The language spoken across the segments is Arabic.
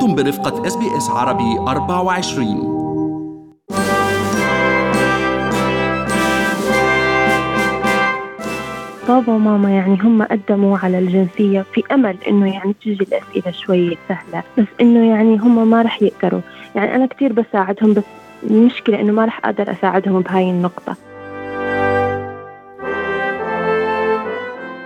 أنتم برفقة SBS عربي 24 بابا وماما يعني هم قدموا على الجنسية في أمل إنه يعني تجي الأسئلة شوي سهلة بس إنه يعني هم ما رح يقدروا. يعني أنا كتير بساعدهم بس المشكلة إنه ما رح أقدر أساعدهم بهاي النقطة.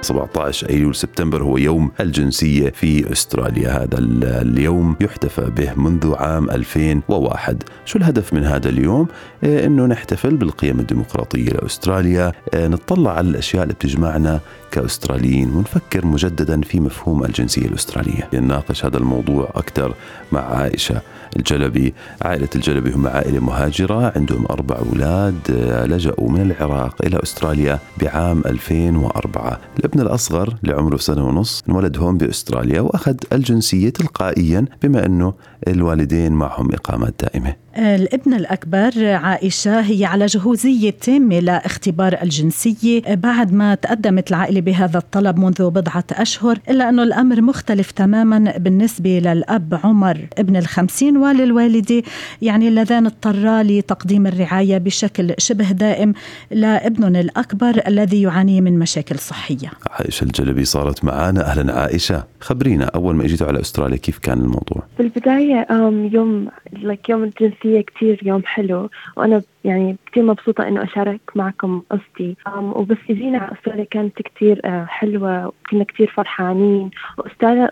17 أيلول سبتمبر هو يوم الجنسية في أستراليا، هذا ال- اليوم يحتفى به منذ عام 2001 شو الهدف من هذا اليوم؟ آه، إنه نحتفل بالقيم الديمقراطية لأستراليا، آه، نطلع على الأشياء اللي بتجمعنا كأستراليين ونفكر مجددا في مفهوم الجنسية الأسترالية، نناقش هذا الموضوع أكثر مع عائشة الجلبي، عائلة الجلبي هم عائلة مهاجرة عندهم أربع أولاد آه، لجأوا من العراق إلى أستراليا بعام 2004 الابن الأصغر اللي عمره سنة ونص انولد هون بأستراليا وأخذ الجنسية تلقائيا بما أنه الوالدين معهم إقامات دائمة. الابن الأكبر عائشة هي على جهوزية تامة لاختبار الجنسية بعد ما تقدمت العائلة بهذا الطلب منذ بضعة أشهر إلا أنه الأمر مختلف تماما بالنسبة للأب عمر ابن الخمسين وللوالدة يعني اللذان اضطرا لتقديم الرعاية بشكل شبه دائم لابنهم الأكبر الذي يعاني من مشاكل صحية. عائشة الجلبي صارت معنا أهلا عائشة. خبرينا أول ما إجيتوا على أستراليا كيف كان الموضوع؟ بالبداية أم يوم يوم الجنسية كتير يوم حلو وأنا يعني كتير مبسوطة إنه أشارك معكم قصتي. وبس إجينا على أستراليا كانت كتير آه، حلوة وكنا كتير فرحانين.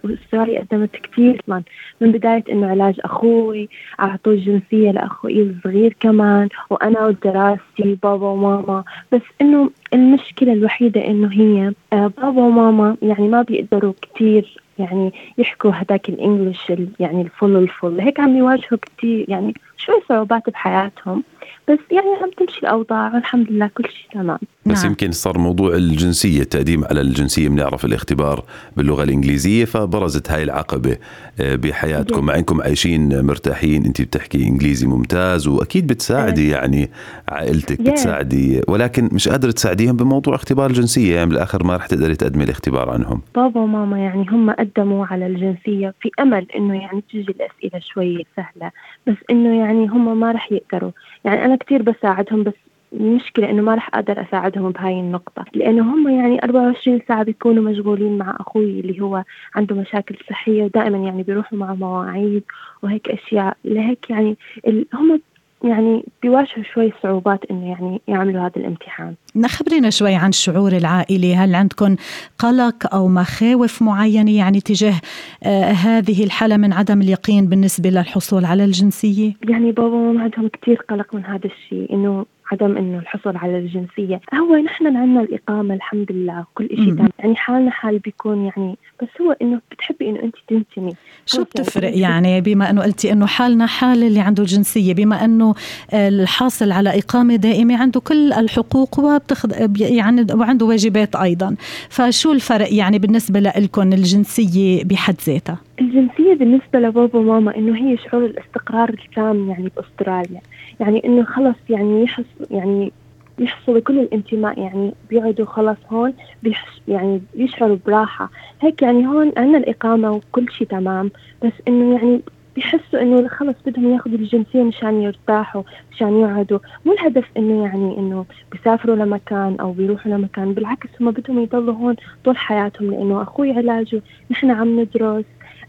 وأستراليا قدمت كتير من, من بداية إنه علاج أخوي أعطوه الجنسية لأخوي الصغير كمان وأنا ودراستي بابا وماما. بس إنه المشكلة الوحيدة إنه هي آه، بابا وماما يعني ما بيقدروا كتير يعني يحكوا هداك الإنجليش ال- يعني الفل الفل. هيك عم يواجهوا كتير يعني شوي صعوبات بحياتهم. بس يعني عم تمشي الأوضاع والحمد لله كل شيء تمام. بس نعم. يمكن صار موضوع الجنسية التقديم على الجنسية بنعرف الاختبار باللغة الإنجليزية فبرزت هاي العقبة آه، بحياتكم. مع انكم عايشين مرتاحين انت بتحكي إنجليزي ممتاز وأكيد بتساعدي يعني عائلتك Yeah. بتساعدي ولكن مش قادرة تساعديهم بموضوع اختبار الجنسية. يعني بالاخر ما رح تقدري تقدمي الاختبار عنهم. بابا وماما يعني هم قدموا على الجنسية في أمل إنه يعني تجي الأسئلة شوي سهلة بس إنه يعني هم ما رح يقدروا. يعني أنا كتير بساعدهم بس المشكلة إنه ما رح أقدر أساعدهم بهاي النقطة. لأنه هم يعني 24 ساعة بيكونوا مشغولين مع أخوي اللي هو عنده مشاكل صحية ودائما يعني بيروحوا مع مواعيد وهيك أشياء. لهيك يعني هم يعني بيواجهوا شوي صعوبات إنه يعني يعملوا هذا الامتحان. خبرينا شوي عن شعور العائلة. هل عندكم قلق أو مخاوف معينة يعني تجاه آه هذه الحالة من عدم اليقين بالنسبة للحصول على الجنسية؟ يعني بابا وماما عندهم كتير قلق من هذا الشيء إنه عدم إنه الحصول على الجنسية. هو نحن عندنا الإقامة الحمد لله وكل شيء. تمام. يعني حالنا حال بيكون يعني بس هو إنه بتحبي إنه أنت تنتمي. شو بتفرق يعني؟ يعني؟ بما أنه قلتي أنه حالنا حال اللي عنده الجنسية بما آه، الحاصل على إقامة دائمة عنده كل الحقوق وبتخد يعني وعنده واجبات أيضا. فشو الفرق يعني بالنسبة لكم الجنسية بحد ذاتها؟ الجنسية بالنسبة لبابا وماما إنه هي شعور الاستقرار التام يعني بأستراليا. يعني إنه خلص يعني يحس يعني يحصلوا كل الانتماء يعني بيقعدوا خلص هون بيحس يعني بيشعروا براحة. هيك يعني هون عندنا الإقامة وكل شيء تمام. بس إنه يعني بيحسوا إنه خلص بدهم ياخذوا الجنسية مشان يرتاحوا مشان يقعدوا. مو الهدف إنه يعني إنه بيسافروا لمكان أو بيروحوا لمكان بالعكس هم بدهم يضلوا هون طول حياتهم لأنه أخوي علاجه نحن عم ندرس.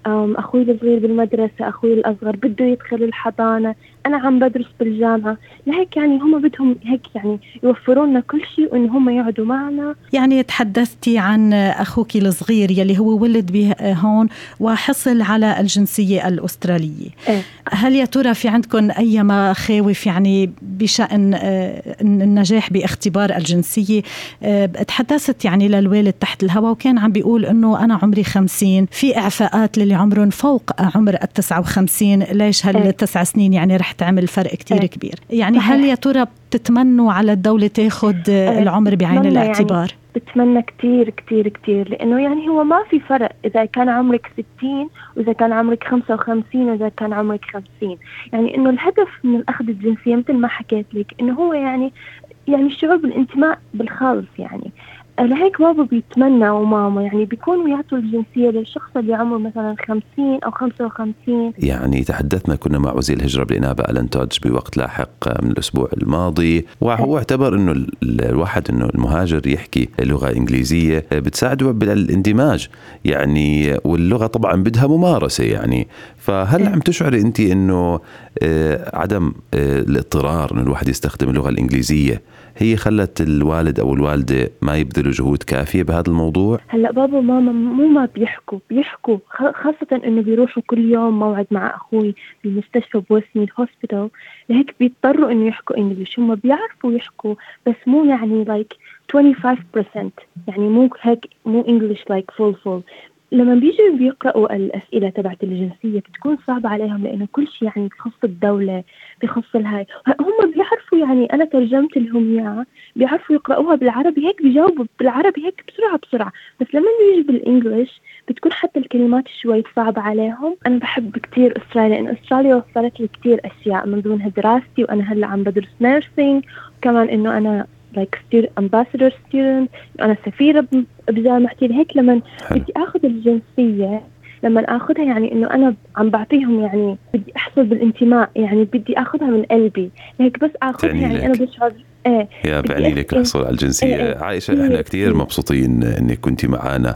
أخوي الصغير بالمدرسة أخوي الأصغر بده يدخل الحضانة. أنا عم بدرس بالجامعة. لهيك يعني هم بدهم هيك يعني يوفروا لنا كل شيء وإن هم يقعدوا معنا. يعني تحدثتي عن أخوك الصغير يلي هو ولد به هون وحصل على الجنسية الأسترالية. إيه. هل يا ترى في عندكم أي مخاوف يعني بشأن آه، النجاح باختبار الجنسية؟ آه، تحدثت يعني للوالد تحت الهواء وكان عم بيقول أنه أنا عمري خمسين في إعفاءات للي عمرهم فوق عمر التسعة وخمسين ليش إيه. هالتسع سنين يعني رح تعمل فرق كتير إيه. كبير يعني. هل يا ترى بتتمنوا على الدولة تاخذ إيه. العمر بعين يعني الاعتبار بتمنى كتير كتير كتير لأنه يعني هو ما في فرق إذا كان عمرك 60 وإذا كان عمرك 55 وإذا كان عمرك 50 يعني إنه الهدف من أخذ الجنسية مثل ما حكيت لك إنه هو يعني يعني الشعور بالانتماء بالخالص يعني لهيك بابا بيتمنى وماما يعني بيكونوا يعطوا الجنسية للشخص اللي عمره مثلا 50 أو 55 يعني تحدثنا كنا مع وزير الهجرة بالإنابة ألان تودج بوقت لاحق من الأسبوع الماضي وهو اعتبر أنه ال- الواحد أنه المهاجر يحكي لغة إنجليزية بتساعده بالإندماج يعني واللغة طبعا بدها ممارسة يعني فهل عم تشعري أنت أنه آه، عدم آه، الاضطرار أنه الواحد يستخدم اللغة الإنجليزية هي خلت الوالد أو الوالدة ما يبذلوا جهود كافية بهذا الموضوع؟ هلأ بابا وماما مو ما بيحكوا بيحكوا خاصة إنه بيروحوا كل يوم موعد مع أخوي بمستشفى بوسني هوسبيتال لهيك بيضطروا إنه يحكوا English هم بيعرفوا يحكوا بس مو يعني like 25% يعني مو هيك مو English like full full لما بيجوا بيقرأوا الأسئلة تبعت الجنسية بتكون صعبة عليهم لأنه كل شيء يعني بخص الدولة بخص الهاي هم بيعرفوا يعني أنا ترجمت لهم إياه بيعرفوا يقرأوها بالعربي هيك بيجاوبوا بالعربي هيك بسرعة بسرعة. بس لما بيجي بال English بتكون حتى الكلمات شوي صعبة عليهم. أنا بحب كتير أستراليا لأن أستراليا وفرت لي كتير أشياء من ضمنها دراستي وأنا هلأ عم بدرس nursing وكمان إنه أنا like student ambassador student. أنا سفيرة ب- بجامعتي. هيك لما. بدي آخذ الجنسية لما آخذها يعني إنه أنا عم بعطيهم يعني بدي أحصل بالانتماء يعني بدي آخذها من قلبي. هيك بس آخذها يعني لك. أنا بشعر إيه. يا بعني لك الحصول على الجنسية. إيه. عائشة إحنا كثير مبسوطين إنك كنت معنا